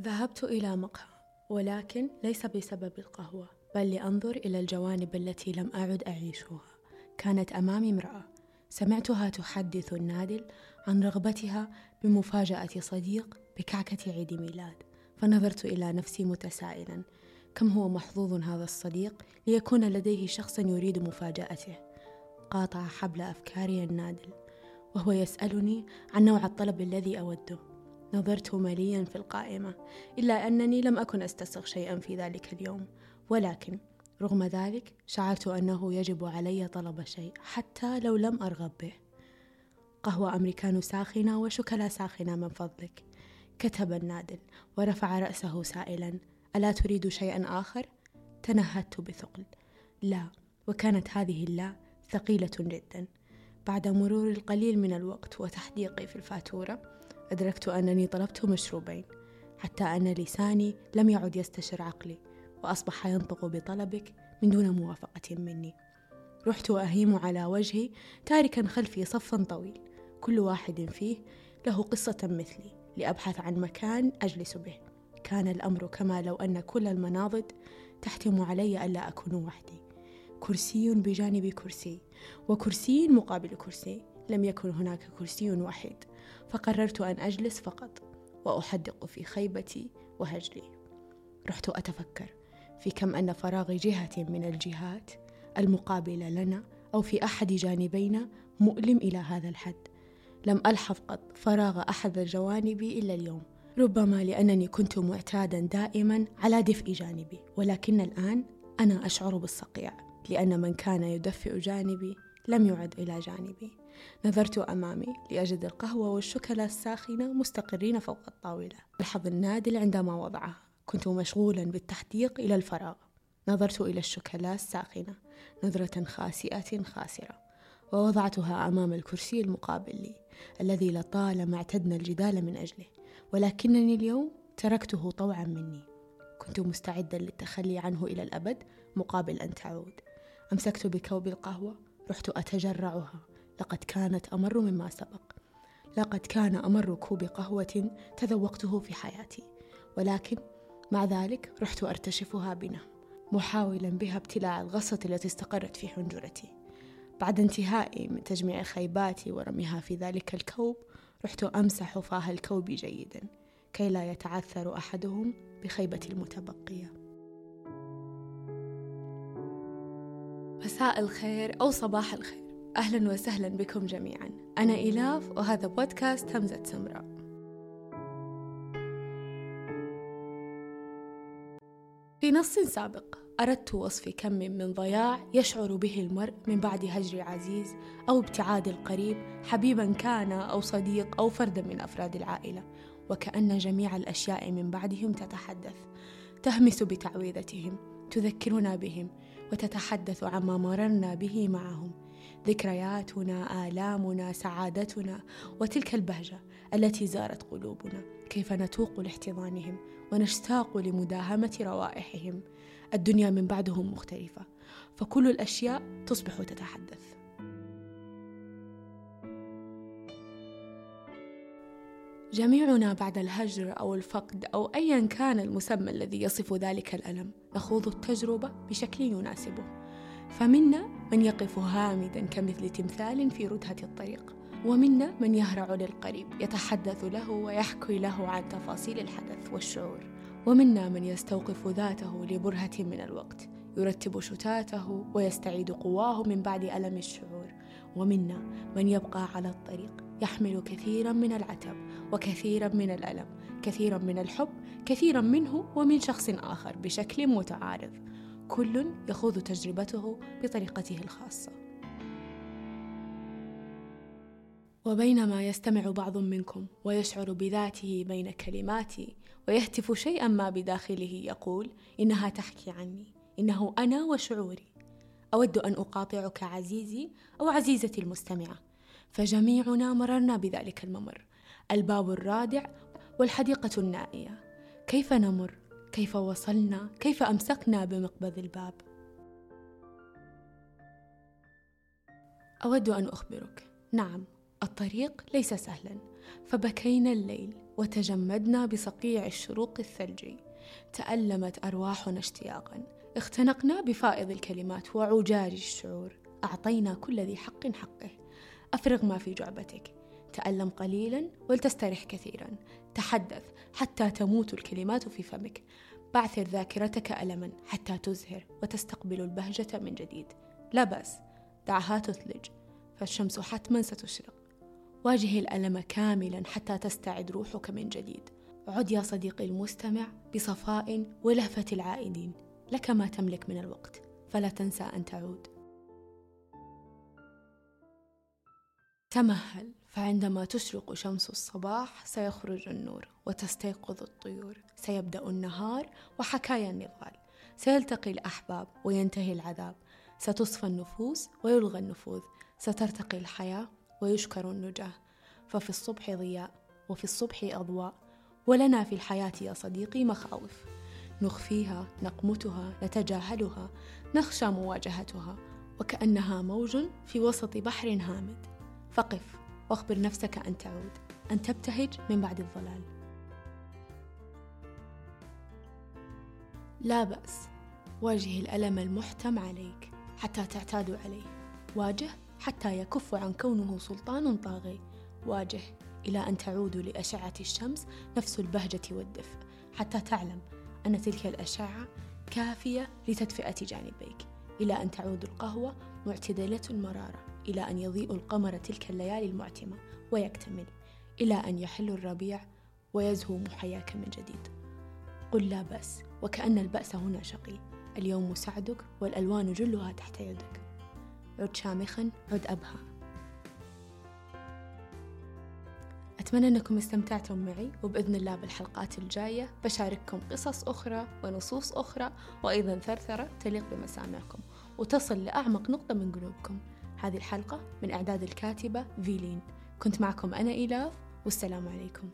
ذهبت إلى مقهى ولكن ليس بسبب القهوة بل لأنظر إلى الجوانب التي لم أعد أعيشها. كانت أمامي امرأة سمعتها تحدث النادل عن رغبتها بمفاجأة صديق بكعكة عيد ميلاد فنظرت إلى نفسي متسائلا. كم هو محظوظ هذا الصديق ليكون لديه شخص يريد مفاجأته؟ قاطع حبل أفكاري النادل وهو يسألني عن نوع الطلب الذي أوده نظرت مليا في القائمة إلا أنني لم أكن أستسغ شيئا في ذلك اليوم. ولكن رغم ذلك شعرت أنه يجب علي طلب شيء حتى لو لم أرغب به. قهوة أمريكانو ساخنة وشوكولا ساخنة من فضلك. كتب النادل ورفع رأسه سائلا. ألا تريد شيئا آخر؟ تنهدت بثقل. لا وكانت هذه اللا ثقيلة جدا. بعد مرور القليل من الوقت وتحديقي في الفاتورة أدركت أنني طلبت مشروبين حتى أن لساني لم يعد يستشر عقلي وأصبح ينطق بطلبك من دون موافقة مني. رحت أهيم على وجهي تاركا خلفي صفا طويل كل واحد فيه له قصة مثلي لأبحث عن مكان أجلس به. كان الأمر كما لو أن كل المناضد تحتم علي ألا أكون وحدي. كرسي بجانب كرسي وكرسي مقابل كرسي لم يكن هناك كرسي وحيد فقررت أن أجلس فقط وأحدق في خيبتي وهجلي رحت أتفكر في كم أن فراغ جهة من الجهات المقابلة لنا أو في أحد جانبينا مؤلم إلى هذا الحد. لم ألحظ قط فراغ أحد الجوانب إلا اليوم. ربما لأنني كنت معتادا دائما على دفء جانبي ولكن الآن أنا أشعر بالصقيع لأن من كان يدفئ جانبي لم يعد إلى جانبي. نظرت أمامي لأجد القهوة والشوكولا الساخنة مستقرين فوق الطاولة. الحظ النادل عندما وضعها. كنت مشغولا بالتحديق إلى الفراغ. نظرت إلى الشوكولا الساخنة نظرة خاسئة خاسرة ووضعتها أمام الكرسي المقابل لي الذي لطالما اعتدنا الجدال من أجله ولكنني اليوم تركته طوعا مني. كنت مستعدا للتخلي عنه إلى الأبد مقابل أن تعود. أمسكت بكوب القهوة رحت أتجرعها. لقد كانت أمر مما سبق. لقد كان أمر كوب قهوة تذوقته في حياتي. ولكن مع ذلك رحت أرتشفها بنهم محاولا بها ابتلاع الغصة التي استقرت في حنجرتي. بعد انتهائي من تجميع خيباتي ورميها في ذلك الكوب رحت أمسح فاه الكوب جيدا كي لا يتعثر أحدهم بخيبة المتبقية. مساء الخير أو صباح الخير. أهلا وسهلا بكم جميعا. أنا إلاف وهذا بودكاست همزة سمراء. في نص سابق أردت وصف كم من ضياع يشعر به المرء من بعد هجر عزيز أو ابتعاد القريب حبيبا كان أو صديق أو فردا من أفراد العائلة وكأن جميع الأشياء من بعدهم تتحدث تهمس بتعويذتهم تذكرنا بهم وتتحدث عما مررنا به معهم. ذكرياتنا آلامنا سعادتنا وتلك البهجة التي زارت قلوبنا. كيف نتوق لاحتضانهم ونشتاق لمداهمة روائحهم؟ الدنيا من بعدهم مختلفة فكل الأشياء تصبح تتحدث. جميعنا بعد الهجر أو الفقد أو أيا كان المسمى الذي يصف ذلك الألم نخوض التجربة بشكل يناسبه. فمنا من يقف هامدا كمثل تمثال في ردهة الطريق ومنا من يهرع للقريب يتحدث له ويحكي له عن تفاصيل الحدث والشعور ومنا من يستوقف ذاته لبرهة من الوقت يرتب شتاته ويستعيد قواه من بعد ألم الشعور ومنا من يبقى على الطريق يحمل كثيرا من العتب وكثيرا من الألم كثيرا من الحب كثيرا منه ومن شخص آخر بشكل متعارض. كل يخوض تجربته بطريقته الخاصة. وبينما يستمع بعض منكم ويشعر بذاته بين كلماتي ويهتف شيئا ما بداخله يقول إنها تحكي عني إنه أنا وشعوري. أود أن أقاطعك عزيزي أو عزيزتي المستمعة. فجميعنا مررنا بذلك الممر. الباب الرادع والحديقة النائية. كيف نمر؟ كيف وصلنا كيف أمسكنا بمقبض الباب. أود أن أخبرك. نعم الطريق ليس سهلا. فبكينا الليل وتجمدنا بصقيع الشروق الثلجي. تألمت أرواحنا اشتياقا. اختنقنا بفائض الكلمات وعجاج الشعور. أعطينا كل ذي حق حقه. أفرغ ما في جعبتك. تألم قليلا ولتسترح كثيرا. تحدث حتى تموت الكلمات في فمك. بعثر ذاكرتك ألما حتى تزهر وتستقبل البهجة من جديد. لا بأس دعها تثلج فالشمس حتما ستشرق. واجه الألم كاملا حتى تستعد روحك من جديد. عد يا صديقي المستمع بصفاء ولهفة العائدين. لك ما تملك من الوقت فلا تنسى أن تعود. تمهل. فعندما تشرق شمس الصباح سيخرج النور وتستيقظ الطيور سيبدأ النهار وحكايا النضال. سيلتقي الأحباب وينتهي العذاب. ستصفى النفوس ويلغى النفوذ. سترتقي الحياة ويشكر النجاة. ففي الصبح ضياء وفي الصبح أضواء. ولنا في الحياة يا صديقي مخاوف. نخفيها نقمتها نتجاهلها نخشى مواجهتها. وكأنها موج في وسط بحر هامد. فقف. واخبر نفسك أن تعود أن تبتهج من بعد الظلال. لا بأس واجه الألم المحتم عليك حتى تعتاد عليه. واجه حتى يكف عن كونه سلطان طاغي. واجه إلى أن تعود لأشعة الشمس نفس البهجة والدفء حتى تعلم أن تلك الأشعة كافية لتدفئة جانبيك. إلى أن تعود القهوة معتدلة المرارة إلى أن يضيء القمر تلك الليالي المعتمة ويكتمل إلى أن يحل الربيع ويزهو محياك من جديد. قل لا بأس وكأن البأس هنا شقي. اليوم سعدك والألوان جلها تحت يدك. عد شامخا عد أبهى أتمنى أنكم استمتعتم معي وبإذن الله بالحلقات الجاية بشارككم قصص أخرى ونصوص أخرى وأيضا ثرثرة تليق بمسامعكم. وتصل لأعمق نقطة من قلوبكم. هذه الحلقة من إعداد الكاتبة فيلين. كنت معكم أنا إيلاف والسلام عليكم.